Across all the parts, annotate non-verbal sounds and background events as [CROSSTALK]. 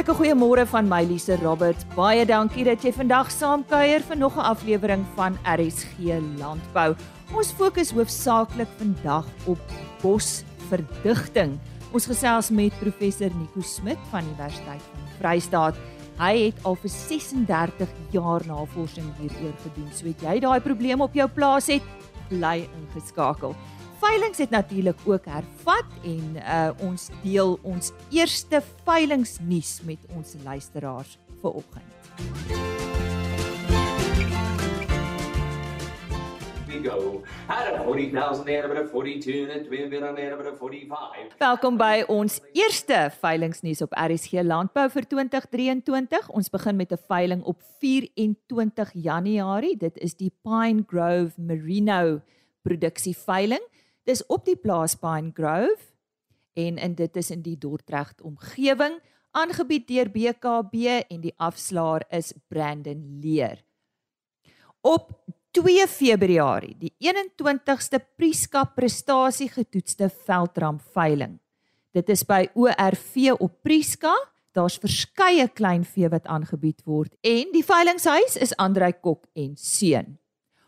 Hartlike goeiemôre van my Lise Roberts. Baie dankie dat jy vandag saamkuier vir nog 'n aflewering van RSG Landbou. Ons fokus hoofsaaklik vandag op bosverdigting. Ons gesels met professor Nico Smit van Universiteit van Vryheid. Hy het al vir 36 jaar navorsing hieroor gedoen. So het jy daai probleem op jou plaas het, bly ingeskakel. Veilings het natuurlik ook hervat en uh, ons deel ons eerste veilingsnuus met ons luisteraars vanoggend. go. Had a 40,000 there, but a 42 and a 2 bit on there, but a 45. Welkom by ons eerste veilingsnuus op RSG Landbou vir 2023. Ons begin met 'n veiling op 24 Januarie. Dit is die Pine Grove Merino produksie veiling. Dis op die plaas Pine Grove en in dit is in die Dordrecht omgewing aangebied deur BKB en die afslaer is Brandon Leer. Op 2 Februarie, die 21ste Priska prestasie getoetste veldram veiling. Dit is by ORV op Priska. Daar's verskeie klein vee wat aangebied word en die veilingshuis is Andrei Kok en seun.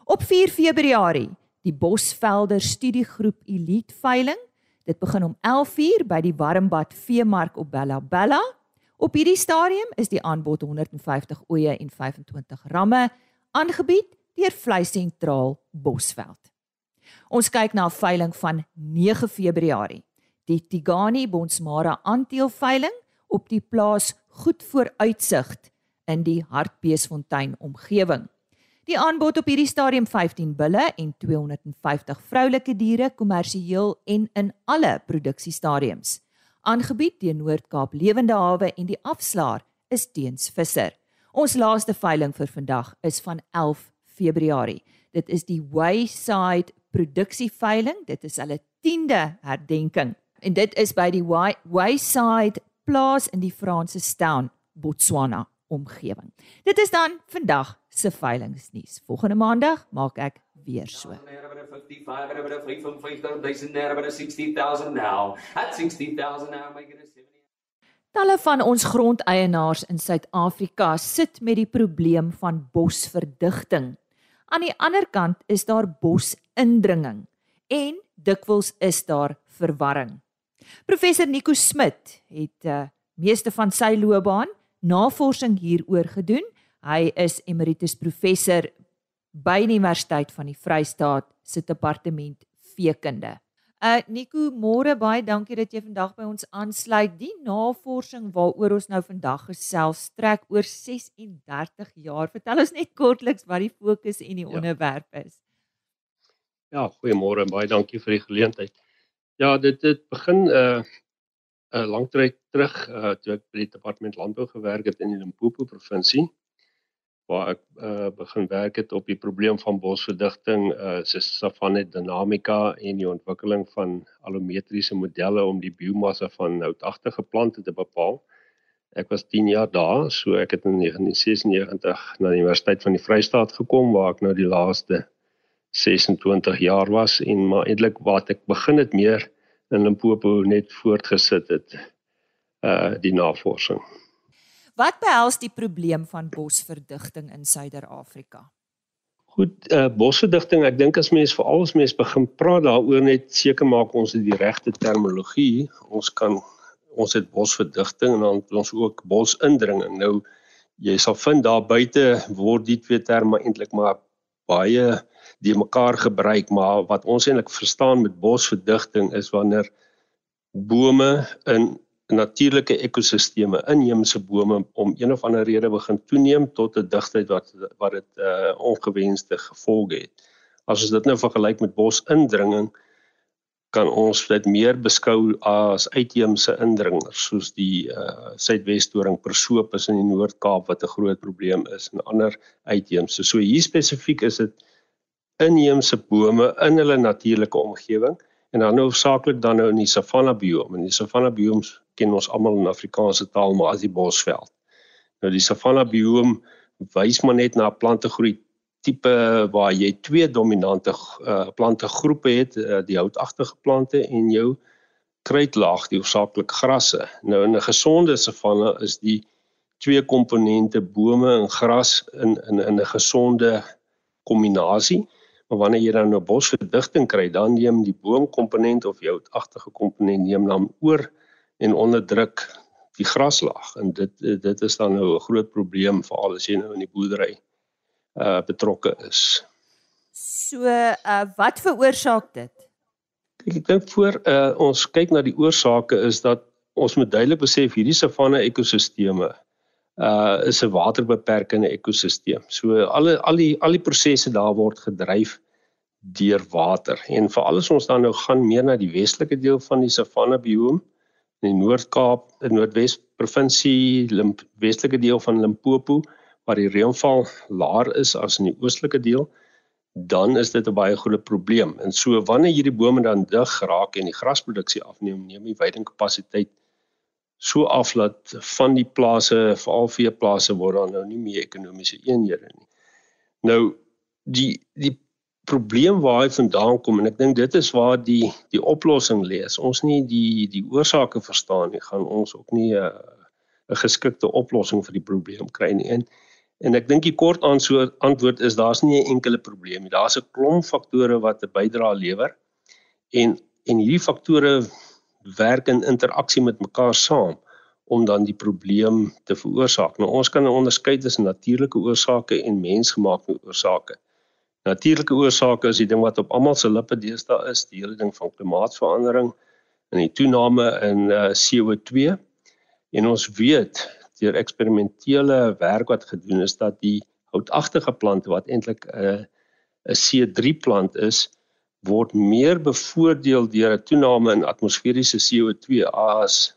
Op 4 Februarie die Bosvelder Studiegroep Elite veiling. Dit begin om 11:00 by die Warmbad Veemark op Bella Bella. Op hierdie stadium is die aanbod 150 oeye en 25 ramme aangebied deur Vlei Sentraal Bosveld. Ons kyk na 'n veiling van 9 Februarie. Die Tigani Bonsmara aandeel veiling op die plaas Goed Vooruitsig in die Hartbeesfontein omgewing. Die aanbod op hierdie stadium 15 bulle en 250 vroulike diere kommersieel en in alle produksiestadiums. Aangebied deur Noord-Kaap Lewende Hawe en die afslaer is Teens Visser. Ons laaste veiling vir vandag is van 11 Februarie. Dit is die Wayside produksieveiling. Dit is hulle 10de herdenking en dit is by die Wayside plaas in die Franse Town, Botswana omgewing. Dit is dan vandag se veilingsnuus. Volgende maandag maak ek weer so. Talle van ons grondeienaars in Suid-Afrika sit met die probleem van bosverdigting. Aan die ander kant is daar bosindringing en dikwels is daar verwarring. Professor Nico Smit het uh, meeste van sy loopbaan navorsing hieroor gedoen. Hy is emeritus professor by die Universiteit van die Vrystaat se departement veekunde. Uh Nico, môre baie dankie dat jy vandag by ons aansluit. Die navorsing waaroor ons nou vandag gesels strek oor 36 jaar. Vertel ons net kortliks wat die fokus en die ja. onderwerp is. Ja, goeiemôre en baie dankie vir die geleentheid. Ja, dit dit begin uh 'n uh, lang tyd terug uh toe ek by die departement landbou gewerk het in die Limpopo provinsie waar ek uh begin werk het op die probleem van bosverdigting uh se savanne dinamika en die ontwikkeling van allometriese modelle om die biomassa van houtagtige plante te bepaal. Ek was 10 jaar daar, so ek het in 1996 na die Universiteit van die Vrystaat gekom waar ek nou die laaste 26 jaar was en maar eintlik wat ek begin het meer in Limpopo net voortgesit het uh die navorsing. Wat behels die probleem van bosverdigting in Suider-Afrika? Goed, uh bosverdigting, ek dink as mens veral as mens begin praat daaroor net seker maak ons het die regte terminologie. Ons kan ons het bosverdigting en dan ons ook bosindringing. Nou jy sal vind daar buite word die twee terme eintlik maar baie die mekaar gebruik maar wat ons eintlik verstaan met bosverdigting is wanneer bome in natuurlike ekosisteme inheemse bome om een of ander rede begin toeneem tot 'n digtheid wat wat dit uh, ongewenste gevolge het. As ons dit nou vergelyk met bosindringing kan ons dit meer beskou as uitheemse indringers soos die uh Suidwesdoring Persopus in die Noord-Kaap wat 'n groot probleem is en ander uitheemse. So hier spesifiek is dit inheemse bome in hulle natuurlike omgewing en dan nou saaklik dan nou in die savanna biome. In die savanna biomes ken ons almal in Afrikaanse taal maar as die bosveld. Nou die savanna biome wys maar net na 'n plantegroei tipe waar jy twee dominante uh, plantegroepe het, uh, die houtagtige plante en jou kruitlaag die hoofsaaklik grasse. Nou in 'n gesonde savanne is die twee komponente bome en gras in in in 'n gesonde kombinasie. Maar wanneer jy dan 'n bosverdigting kry, dan neem die boomkomponent of jou agterge komponent neem dan oor en onderdruk die graslaag en dit dit is dan nou 'n groot probleem veral as jy nou in die boerdery uh betrokke is. So uh wat veroorsaak dit? Ek, ek dink voor uh ons kyk na die oorsake is dat ons moet duidelik besef hierdie savanne ekosisteme uh is 'n waterbeperkende ekosisteem. So alle al die al die prosesse daar word gedryf deur water. En veral as ons dan nou gaan meer na die westelike deel van die savanne bioom in die Noord-Kaap, in Noordwes provinsie, Limp westelike deel van Limpopo waar die reënval laer is as in die oostelike deel, dan is dit 'n baie groot probleem. En so wanneer hierdie bome dan dig raak en die grasproduksie afneem, neem die weidingkapasiteit so af dat van die plase, veral veeplase word dan nou nie meer ekonomiese eenhede nie. Nou die die probleem waar hy vandaan kom en ek dink dit is waar die die oplossing lê. As ons nie die die oorsake verstaan nie, gaan ons ook nie 'n uh, 'n geskikte oplossing vir die probleem kry nie. En en ek dink die kort antwoord is daar's nie 'n enkele probleem nie. Daar's 'n klomp faktore wat 'n bydrae lewer. En en hierdie faktore werk in interaksie met mekaar saam om dan die probleem te veroorsaak. Nou ons kan onderskei tussen natuurlike oorsake en mensgemaakte oorsake. Natuurlike oorsake is die ding wat op almal se lippe deesdae is, die hele ding van klimaatsverandering en die toename in uh, eh, CO2. En ons weet deur eksperimentele werk wat gedoen is dat die houtagtige plante wat eintlik 'n uh, 'n C3 plant is, word meer bevoordeel deur 'n toename in atmosferiese CO2 as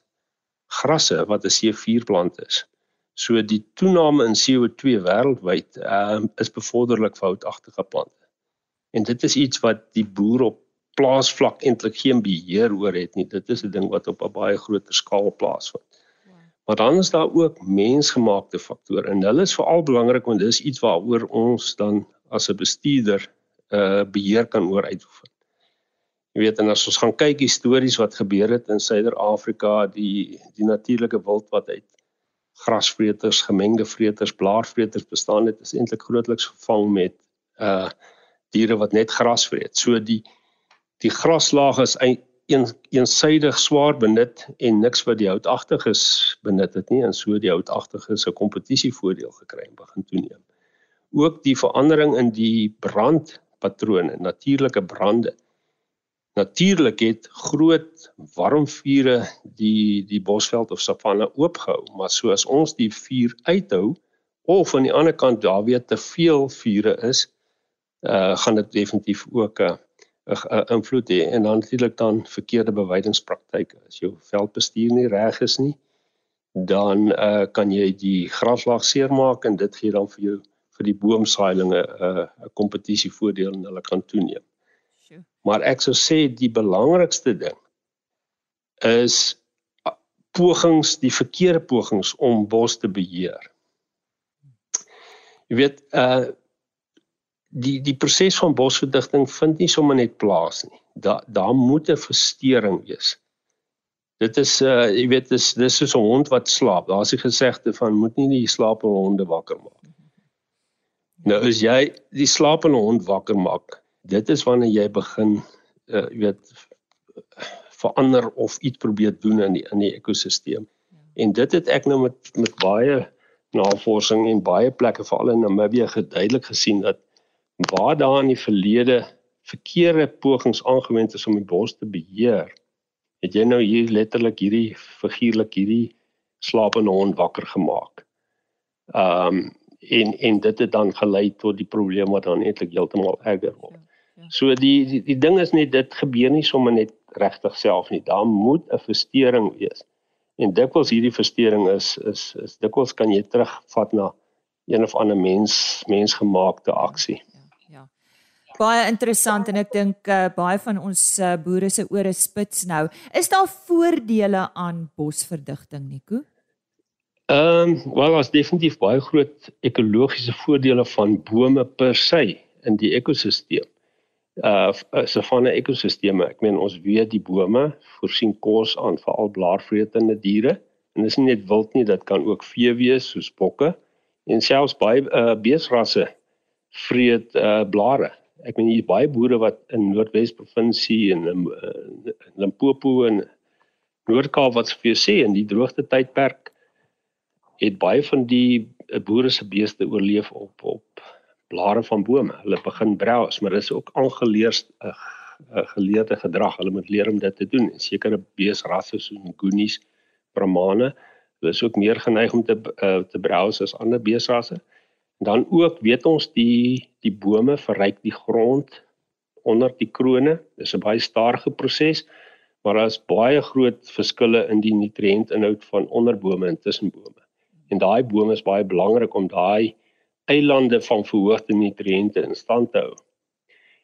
grasse wat 'n C4 plant is. So die toename in CO2 wêreldwyd um, is bevorderlik vir houtagtige plante. En dit is iets wat die boer op plaasvlak eintlik geen beheer oor het nie. Dit is 'n ding wat op 'n baie groter skaal plaasvind. Maar dan is daar ook mensgemaakte faktore en hulle is veral belangrik want dis iets waaroor ons dan as 'n bestuurder uh beheer kan oor uitoefen. Jy weet en as ons gaan kyk histories wat gebeur het in Suider-Afrika, die die natuurlike wild wat uit grasvreters, gemengde vreters, blaarvreters bestaan het, is eintlik grootliks gevang met uh diere wat net gras vreet. So die die graslaag is een, eensydig swaar benut en niks wat die houtagtiges benut het nie en so die houtagtiges 'n kompetisievoordeel gekry en begin toeneem. Ook die verandering in die brand patrone, natuurlike brande. Natuurlik het groot warmvure die die bosveld of savanne oopgehou, maar soos ons die vuur uithou of aan die ander kant daar weer te veel vure is, uh gaan dit definitief ook 'n uh, 'n uh, invloed hê en dan natuurlik dan verkeerde bewydingspraktyke. As jou veldbestuur nie reg is nie, dan uh kan jy die graslaag seermaak en dit gee dan vir jou vir die boomsaailinge 'n uh, 'n kompetisievoordeel en hulle kan toeneem. Maar ek sou sê die belangrikste ding is pogings, die verkeerde pogings om bos te beheer. Jy weet, uh die die proses van bosverdigting vind nie sommer net plaas nie. Daar daar moet 'n verstoring wees. Dit is uh jy weet dis dis soos 'n hond wat slaap. Daar's 'n gesegde van moet nie die slapende honde wakker maak. Nou as jy die slapende hond wakker maak, dit is wanneer jy begin uh jy weet verander of iets probeer doen in die in die ekosisteem. Ja. En dit het ek nou met met baie navorsing en baie plekke veral in Namibië geduidelik gesien dat waar daar in die verlede verkeerde pogings aangewend is om die bos te beheer, het jy nou hier letterlik hierdie figuurlik hierdie slapende hond wakker gemaak. Ehm um, en en dit het dan gelei tot die probleem wat dan eintlik heeltemal erger word. Ja. So die, die die ding is net dit gebeur nie sommer net regtig self nie. Daar moet 'n verstoring wees. En dikwels hierdie verstoring is is is dikwels kan jy terugvat na een of ander mens mensgemaakte aksie. Ja. ja. Baie interessant en ek dink uh, baie van ons uh, boere se ore spits nou. Is daar voordele aan bosverdigting, Nico? Ehm, um, wel as definitief baie groot ekologiese voordele van bome per se in die ekosisteem. Uh savanne ekosisteme. Ek meen ons weet die bome voorsien kos aan veral blaarvretende diere en dis nie net wild nie, dit kan ook vee wees soos bokke en selfs baie uh beesrasse vreet uh blare. Ek meen hier baie boere wat in Noordwes provinsie en in, in Limpopo en Noord-Kaap wat vir jou sê in die droogte tydperk het baie van die boere se beeste oorleef op op blare van bome. Hulle begin browse, maar dis ook aangeleerd 'n uh, uh, geleerde gedrag. Hulle moet leer om dit te doen. Sekere beesrasse soos Goonies, Brahmane, hulle is ook meer geneig om te uh, te browse as ander beesrasse. Dan ook weet ons die die bome verryk die grond onder die krone. Dis 'n baie stadige proses, maar daar is baie groot verskille in die nutriëntinhoud van onderbome en tussenbome. En daai bome is baie belangrik om daai eilande van verhoogde nutriënte in stand hou.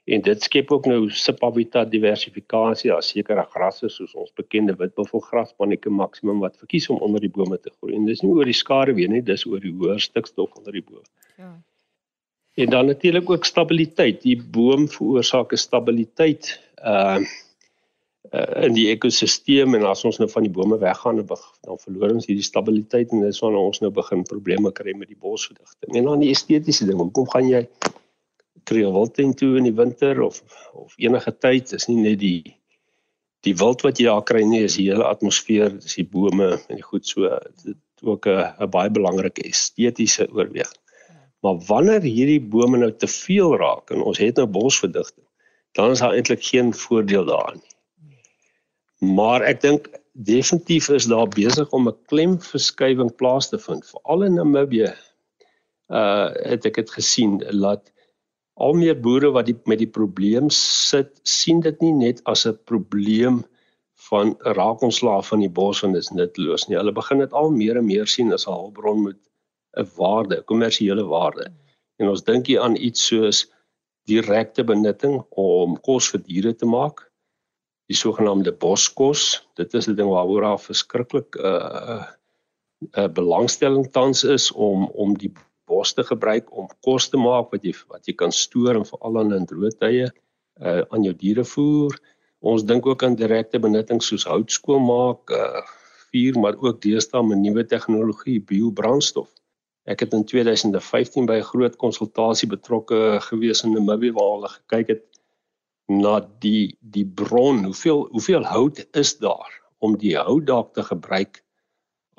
En dit skep ook nou subhabitat diversifikasie. Daar sekere grasse soos ons bekende witbuffelgras panieke maksimum wat verkies om onder die bome te groei. En dis nie oor die skare weer nie, dis oor die hoër stikstof onder die boom. Ja. En dan natuurlik ook stabiliteit. Die boom veroorsaak 'n stabiliteit. Uh, uh, in die ekosisteem en as ons nou van die bome weggaan dan verloor ons hierdie stabiliteit en dis wanneer ons nou begin probleme kry met die bosverdigting. En dan die estetiese ding, hoekom gaan jy kreewilten toe in die winter of of enige tyd is nie net die die wild wat jy daar kry nie is die hele atmosfeer, dis die bome en die goed so dit ook 'n 'n baie belangrike estetiese oorweging. Maar wanneer hierdie bome nou te veel raak en ons het nou bosverdigting, dan is daar eintlik geen voordeel daarin nie. Maar ek dink definitief is daar besig om 'n klemverskywing plaas te vind veral in Namibië. Uh het ek dit gesien dat al meer boere wat die, met die probleem sit, sien dit nie net as 'n probleem van raakontslaaf van die bos en dis nutteloos nie. Hulle begin dit al meer en meer sien as 'n hulpbron met 'n waarde, kommersiële waarde. En ons dink hier aan iets soos direkte benutting om kos vir diere te maak die sogenaamde boskos. Dit is 'n ding waaroor daar verskriklik 'n uh, 'n uh, belangstelling tans is om om die bos te gebruik om kos te maak wat jy wat jy kan stoor en veral aan in droë tye uh aan jou diere voer. Ons dink ook aan direkte benutting soos hout skoonmaak, uh vuur, maar ook deesdae met nuwe tegnologie, biobrandstof. Ek het in 2015 by 'n groot konsultasie betrokke gewees in Namibië waar hulle gekyk het na die die bron hoeveel hoeveel hout is daar om die hout dalk te gebruik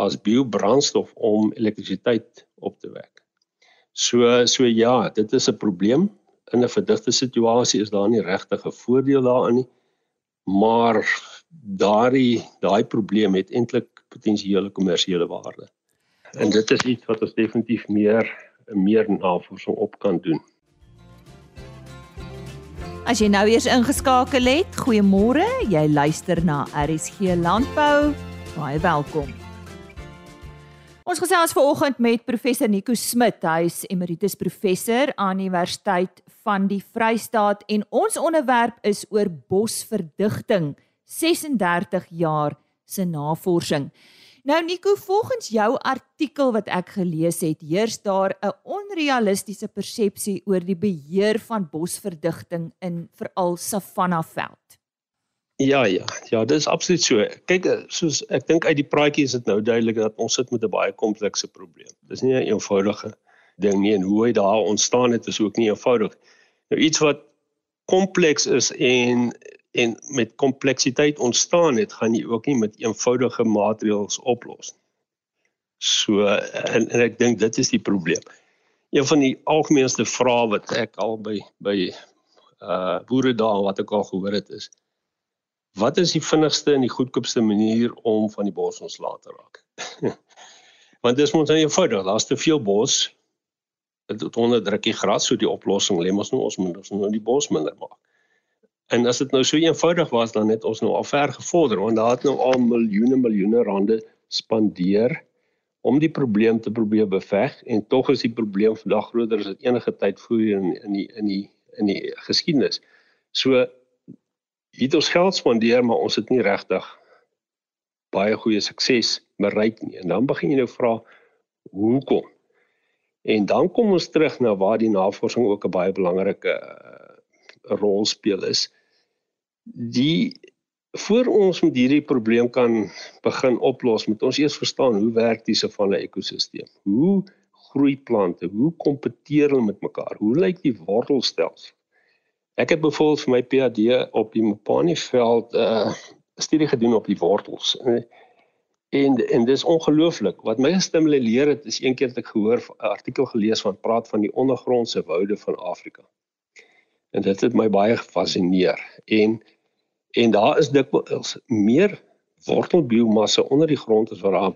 as biobrandstof om elektrisiteit op te wek. So so ja, dit is 'n probleem in 'n verdigte situasie is daar nie regtig 'n voordeel daarin nie. Maar daardie daai probleem het eintlik potensiële kommersiële waarde. En dit is iets wat ons definitief meer meer navorsing op kan doen. As jy nou eers ingeskakel het, goeiemôre. Jy luister na RSG Landbou. Baie welkom. Ons gesels vanoggend met professor Nico Smit. Hy is emeritus professor aan Universiteit van die Vrystaat en ons onderwerp is oor bosverdigting. 36 jaar se navorsing. Nou Nico, volgens jou artikel wat ek gelees het, heers daar 'n onrealistiese persepsie oor die beheer van bosverdigting in veral savannaveld. Ja ja, ja, dit is absoluut so. Kyk, soos ek dink uit die praatjie is dit nou duidelik dat ons sit met 'n baie komplekse probleem. Dis nie 'n eenvoudige ding nie en hoe hy daar ontstaan het is ook nie eenvoudig. Nou iets wat kompleks is en en met kompleksiteit ontstaan het, gaan jy ook nie met eenvoudige maatreëls oplos nie. So en, en ek dink dit is die probleem. Een van die algemeenste vrae wat ek al by by uh boere daar wat ek al gehoor het is wat is die vinnigste en die goedkoopste manier om van die bos ontslae te raak? [LAUGHS] Want dis mos nou eenvoudig, daar's te veel bos. Dit onderdruk die gras, so die oplossing lê mos nou ons moet ons nou die bos minder maak. En as dit nou so eenvoudig was dan het ons nou al ver gevorder want daar het nou al miljoene miljoene rande spandeer om die probleem te probeer beveg en tog is die probleem vandag groter as dit enige tyd voor in in die in die in die geskiedenis. So het ons geld spandeer maar ons het nie regtig baie goeie sukses bereik nie. En dan begin jy nou vra hoekom? En dan kom ons terug na waar die navorsing ook 'n baie belangrike 'n rol speel is die voor ons met hierdie probleem kan begin oplos, moet ons eers verstaan hoe werk die savanne ekosisteem. Hoe groei plante? Hoe kompeteer hulle met mekaar? Hoe lyk die wortelstelsel? Ek het byvoorbeeld vir my PhD op die Mopani veld 'n uh, studie gedoen op die wortels. En en dis ongelooflik. Wat my gestimuleer het is een keer het ek gehoor 'n artikel gelees van praat van die ondergrondse woude van Afrika. En dit het my baie gefassineer. En en daar is dikwels meer wortelbiomassa onder die grond as wat daar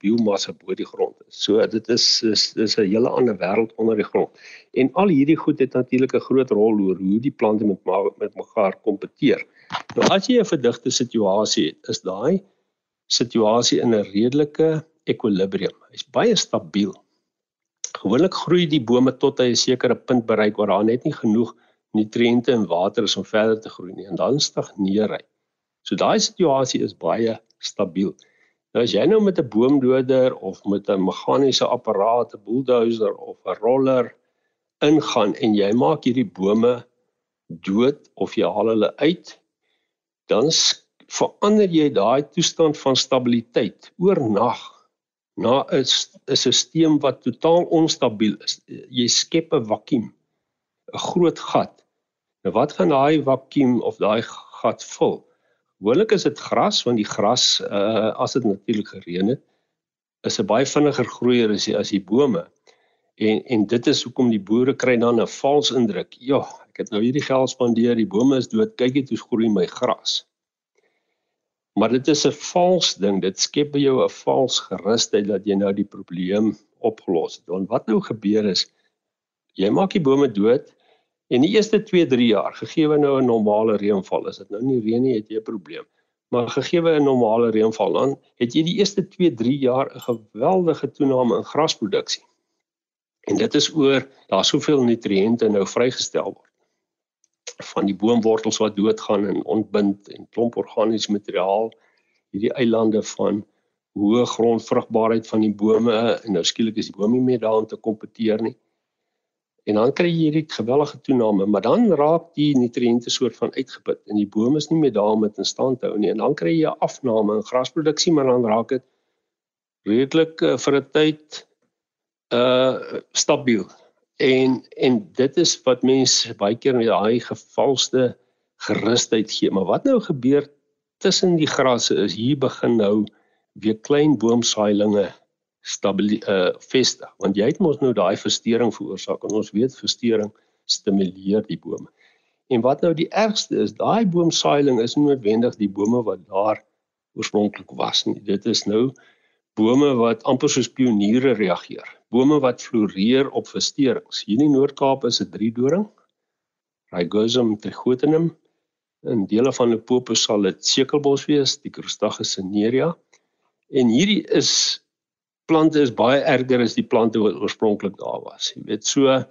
biomassa bo die grond is. So dit is is dis 'n hele ander wêreld onder die grond. En al hierdie goed het natuurlik 'n groot rol oor hoe die plante met met mekaar kompeteer. Nou as jy 'n verdigte situasie het, is daai situasie in 'n redelike ekwilibrium. Hy's baie stabiel. Gewoonlik groei die bome tot hy 'n sekere punt bereik waar daar net nie genoeg nutriënte en water is om verder te groei nie en dan stagneer hy. So daai situasie is baie stabiel. Nou as jy nou met 'n boomdoder of met 'n meganiese apparaat, 'n bulldozer of 'n roller ingaan en jy maak hierdie bome dood of jy haal hulle uit, dan verander jy daai toestand van stabiliteit oornag na 'n 'n stelsel wat totaal onstabiel is. Jy skep 'n vakuum, 'n groot gat. Nou wat gaan daai vakuum of daai gat vul? Gewoonlik is dit gras want die gras uh as dit natuurlik gereën het is 'n baie vinniger groeier as die, as die bome. En en dit is hoekom die boere kry dan 'n vals indruk. Ja, ek het nou hierdie geld spandeer, die bome is dood, kyk net hoe groei my gras. Maar dit is 'n vals ding. Dit skep by jou 'n vals gerusheid dat jy nou die probleem opgelos het. Want wat nou gebeur is jy maak die bome dood En die eerste 2-3 jaar, gegee nou 'n normale reënval, is dit nou nie reën nie, het jy 'n probleem. Maar gegee 'n normale reënval dan, het jy die eerste 2-3 jaar 'n geweldige toename in grasproduksie. En dit is oor daar soveel nutriënte nou vrygestel word van die boomwortels wat doodgaan en ontbind en klomp organiese materiaal hierdie eilande van hoë grondvrugbaarheid van die bome en nou skielik is die boom nie meer daarin te kompeteer nie. En dan kry jy hierdie gewellige toename, maar dan raak die nutriënte soort van uitgeput en die boom is nie meer daar om dit in stand te hou nie. En dan kry jy 'n afname in grasproduksie, maar dan raak dit redelik uh, vir 'n tyd uh stabiel. En en dit is wat mense baie keer met daai gevalste gerusheid gee. Maar wat nou gebeur tussen die grasse is hier begin nou weer klein boomsaailinge uh vestig want jy het mos nou daai verstoring veroorsaak en ons weet verstoring stimuleer die bome. En wat nou die ergste is, daai boomsaailing is nie noodwendig die bome wat daar oorspronklik was nie. Dit is nou bome wat amper soos pioniere reageer. Bome wat floreer op versteurings. Hier in Noord-Kaap is dit driedoring. Rhizosum trichotinum. In dele van Limpopo sal dit sekelbos wees, die Crostachys cinerea. En hierdie is plante is baie erger as die plante wat oorspronklik daar was. Jy weet so ehm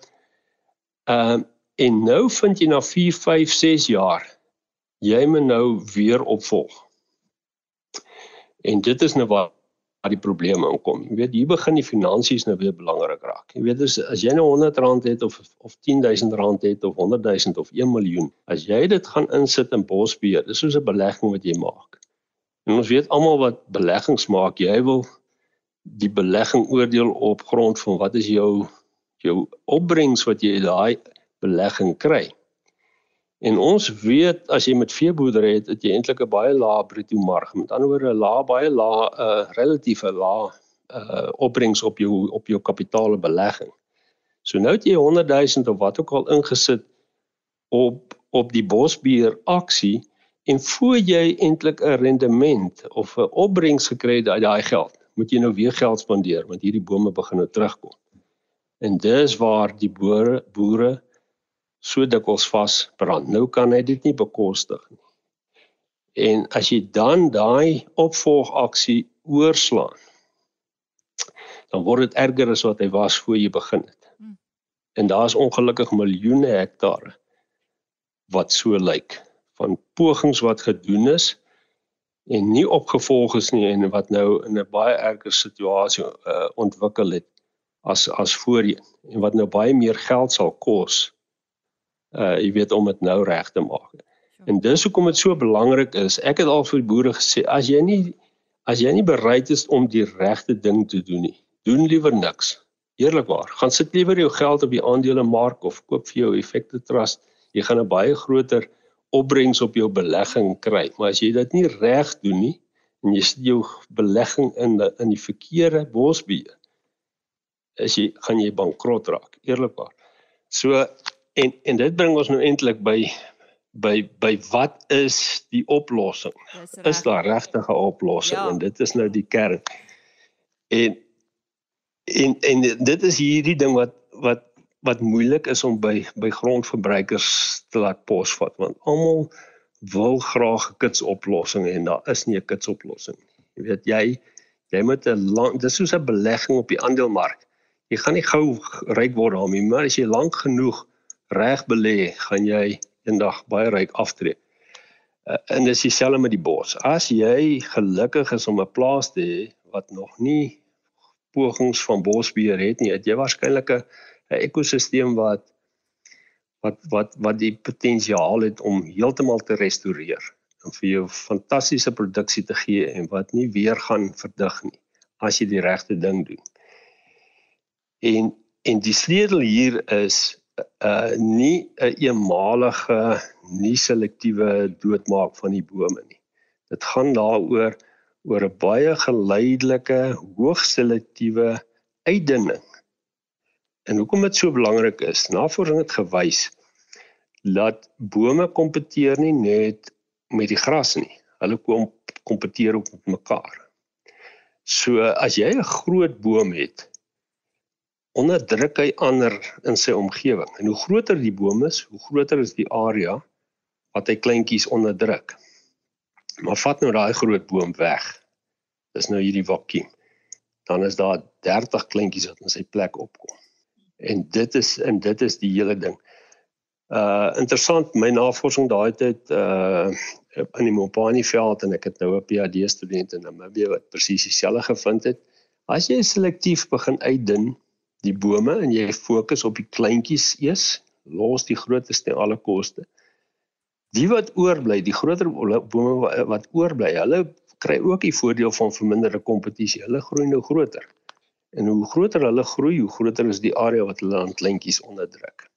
uh, en nou vind jy na 4, 5, 6 jaar jy moet nou weer opvolg. En dit is nou waar waar die probleme inkom. Jy weet hier begin die finansies nou weer belangrik raak. Jy weet as as jy nou 100 rand het of of 10000 rand het of 100000 of 1 miljoen, as jy dit gaan insit in bosbeheer, dis soos 'n belegging wat jy maak. En ons weet almal wat beleggings maak, jy wil die belegging oordeel op grond van wat is jou jou opbrengs wat jy daai belegging kry. En ons weet as jy met veeboerdery het, het jy eintlik 'n baie lae bruto marge. Met ander woorde 'n lae baie lae 'n uh, relatief 'n lae uh opbrengs op jou op jou kapitaal belegging. So nou het jy 100 000 of wat ook al ingesit op op die bosbeheer aksie en voor jy eintlik 'n rendement of 'n opbrengs gekry het uit daai geld moet jy nou weer geld spandeer want hierdie bome begin nou terugkom. En dis waar die boere boere so dikwels vasbrand. Nou kan hy dit nie bekostig nie. En as jy dan daai opvolgaksie oorslaan, dan word dit erger as wat hy was voor jy begin het. Hmm. En daar's ongelukkig miljoene hektare wat so lyk van pogings wat gedoen is en nie opgevolg is nie en wat nou in 'n baie erger situasie uh, ontwikkel het as as voorheen en wat nou baie meer geld sal kos uh jy weet om dit nou reg te maak. En dis hoekom dit so belangrik is. Ek het al vir die boere gesê as jy nie as jy nie bereid is om die regte ding te doen nie, doen liewer niks. Eerlikwaar, gaan sit liewer jou geld op die aandelemark of koop vir jou effekte trust. Jy gaan 'n baie groter opbrengs op jou belegging kry. Maar as jy dit nie reg doen nie en jy sit jou belegging in die, in die verkeerde bosbeheer, is jy gaan jy bankrot raak, eerlikwaar. So en en dit bring ons nou eintlik by by by wat is die oplossing? Is, is daar regtig 'n oplossing? Ja. En dit is nou die kern. En en en dit is hierdie ding wat wat wat moeilik is om by by grondverbruikers te laat posvat want almal wil graag 'n kitsoplossing en daar is nie 'n kitsoplossing nie. Jy weet jy jy moet 'n lang dis soos 'n belegging op die aandelemark. Jy gaan nie gou ryk word daarmee, maar as jy lank genoeg reg belê, gaan jy eendag baie ryk aftree. Uh, en dis dieselfde met die bos. As jy gelukkig is om 'n plaas te hê wat nog nie pogings van bosbeheer het nie, het jy waarskynlik 'n ekosisteem wat wat wat wat die potensiaal het om heeltemal te restoreer en vir jou fantastiese produksie te gee en wat nie weer gaan verdig nie as jy die regte ding doen. En en die sleutel hier is uh nie 'n eenmalige nie selektiewe doodmaak van die bome nie. Dit gaan daaroor oor 'n baie geleidelike, hoogselektiewe uitdunning. En hoekom dit so belangrik is, navorsing het gewys dat bome kompeteer nie net met die gras nie. Hulle kom kompeteer ook met mekaar. So as jy 'n groot boom het, onderdruk hy ander in sy omgewing. En hoe groter die boom is, hoe groter is die area wat hy kleintjies onderdruk. Maar vat nou daai groot boom weg. Dis nou hierdie vakuum. Dan is daar 30 kleintjies wat in sy plek opkom. En dit is en dit is die hele ding. Uh interessant, my navorsing daai tyd uh in die Mopani veld en ek het nou 'n PhD student in Namibië wat presies dieselfde gevind het. As jy selektief begin uitdun die bome en jy fokus op die kleintjies eers, los die grootes ten alle koste. Die wat oorbly, die groter bome wat oorbly, hulle kry ook die voordeel van verminderde kompetisie. Hulle groei nou groter. En hoe groter hulle groei, hoe groter is die area wat hulle aan kleintjies onderdruk.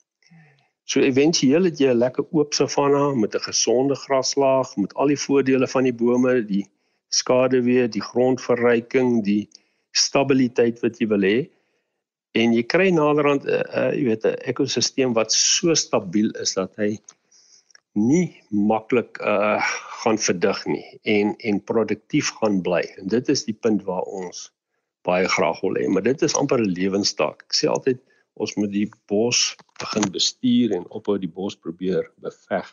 So éventueel het jy 'n lekker oop savanna met 'n gesonde graslaag met al die voordele van die bome, die skaduwee, die grondverryking, die stabiliteit wat jy wil hê en jy kry naderhand 'n uh, uh, jy weet 'n ekosisteem wat so stabiel is dat hy nie maklik uh gaan verdig nie en en produktief gaan bly. En dit is die punt waar ons baie graag wil hê, maar dit is amper 'n lewenstaak. Ek sê altyd ons moet die bos begin bestuur en ophou die bos probeer beveg.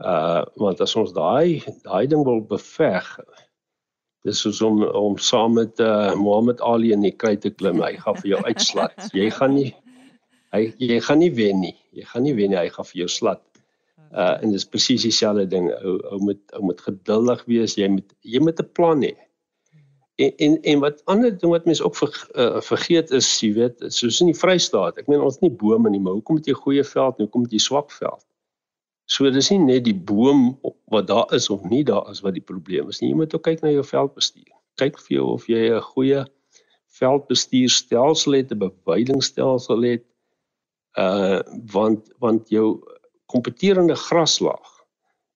Uh want as ons daai daai ding wil beveg, dis soos om om saam met uh, Mohammed Ali in die kry te klim. Hy gaan vir jou uitslat. Jy gaan nie hy jy gaan nie wen nie. Jy gaan nie wen nie. Hy gaan vir jou slat. Uh en dis presies dieselfde ding. Ou ou moet ou moet geduldig wees. Jy moet jy moet 'n plan hê. En en en wat ander ding wat mense ook ver, uh, vergeet is, jy weet, soos in die Vrystaat. Ek meen ons het nie bome nie, maar hoekom het jy goeie veld en hoekom het jy swak veld? So dis nie net die boom wat daar is of nie daar is wat die probleem is nie. Jy moet ook kyk na jou veldbestuur. Kyk vir jou of jy 'n goeie veldbestuurstelsel het, 'n beweidingstelsel het. Uh want want jou kompeterende graslaag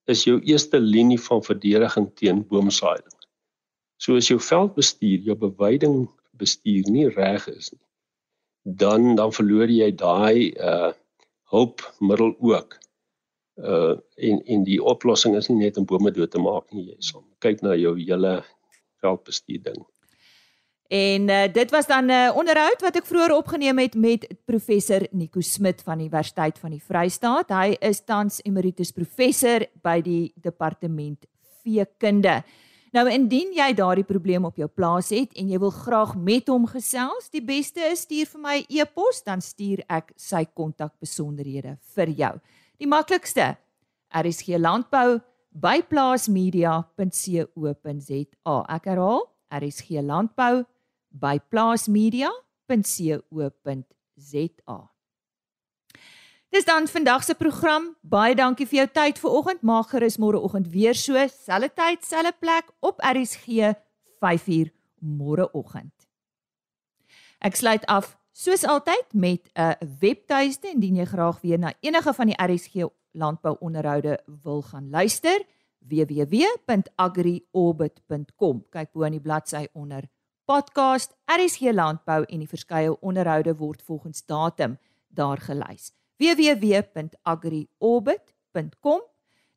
is jou eerste linie van verdediging teen boomsaaiing. So as jou veldbestuur, jou beweiding bestuur nie reg is nie, dan dan verloor jy daai uh hulpmiddel ook uh en en die oplossing is nie net om bome dood te maak nie jy sal kyk na jou hele veldbestuur ding. En uh, dit was dan 'n uh, onderhoud wat ek vroeër opgeneem het met professor Nico Smit van die Universiteit van die Vrystaat. Hy is tans emeritus professor by die departement veekunde. Nou indien jy daardie probleem op jou plaas het en jy wil graag met hom gesels, die beste is stuur vir my e-pos dan stuur ek sy kontakbesonderhede vir jou. Die maklikste RSG Landbou by plaasmedia.co.za. Ek herhaal RSG Landbou by plaasmedia.co.za. Dis dan vandag se program. Baie dankie vir jou tyd vanoggend. Maak gerus môreoggend weer so, selfde tyd, selfde plek op RSG 5uur môreoggend. Ek sluit af soos altyd met 'n webtuiste indien jy graag weer na enige van die RSG landbouonderhoude wil gaan luister www.agriorbit.com kyk bo aan die bladsy onder podcast RSG landbou en die verskeie onderhoude word volgens datum daar gelys www.agriorbit.com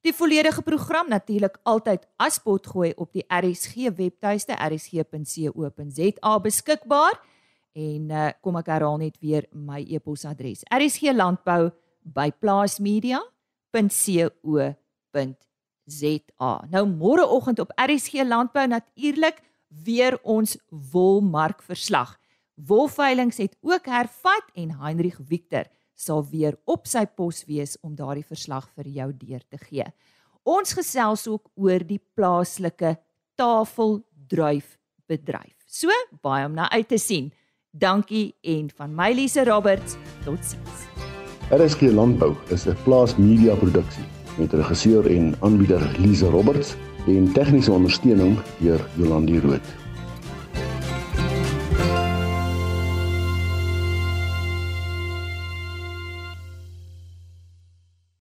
die volledige program natuurlik altyd as potgooi op die RSG webtuiste rsg.co.za beskikbaar. En uh, kom ek herhaal net weer my e-posadres rsglandbou@plaasmedia.co.za nou môreoggend op RSG landbou natuurlik weer ons wolmarkverslag. Wolveilings het ook hervat en Heinrich Victor sal weer op sy pos wees om daardie verslag vir jou deur te gee. Ons gesels ook oor die plaaslike tafeldruifbedryf. So baie om na uit te sien. Dankie en van my Lise Roberts totsiens. RSG Landbou is 'n plaas media produksie met regisseur en aanbieder Lise Roberts en tegniese ondersteuning deur Jolandi Rooi.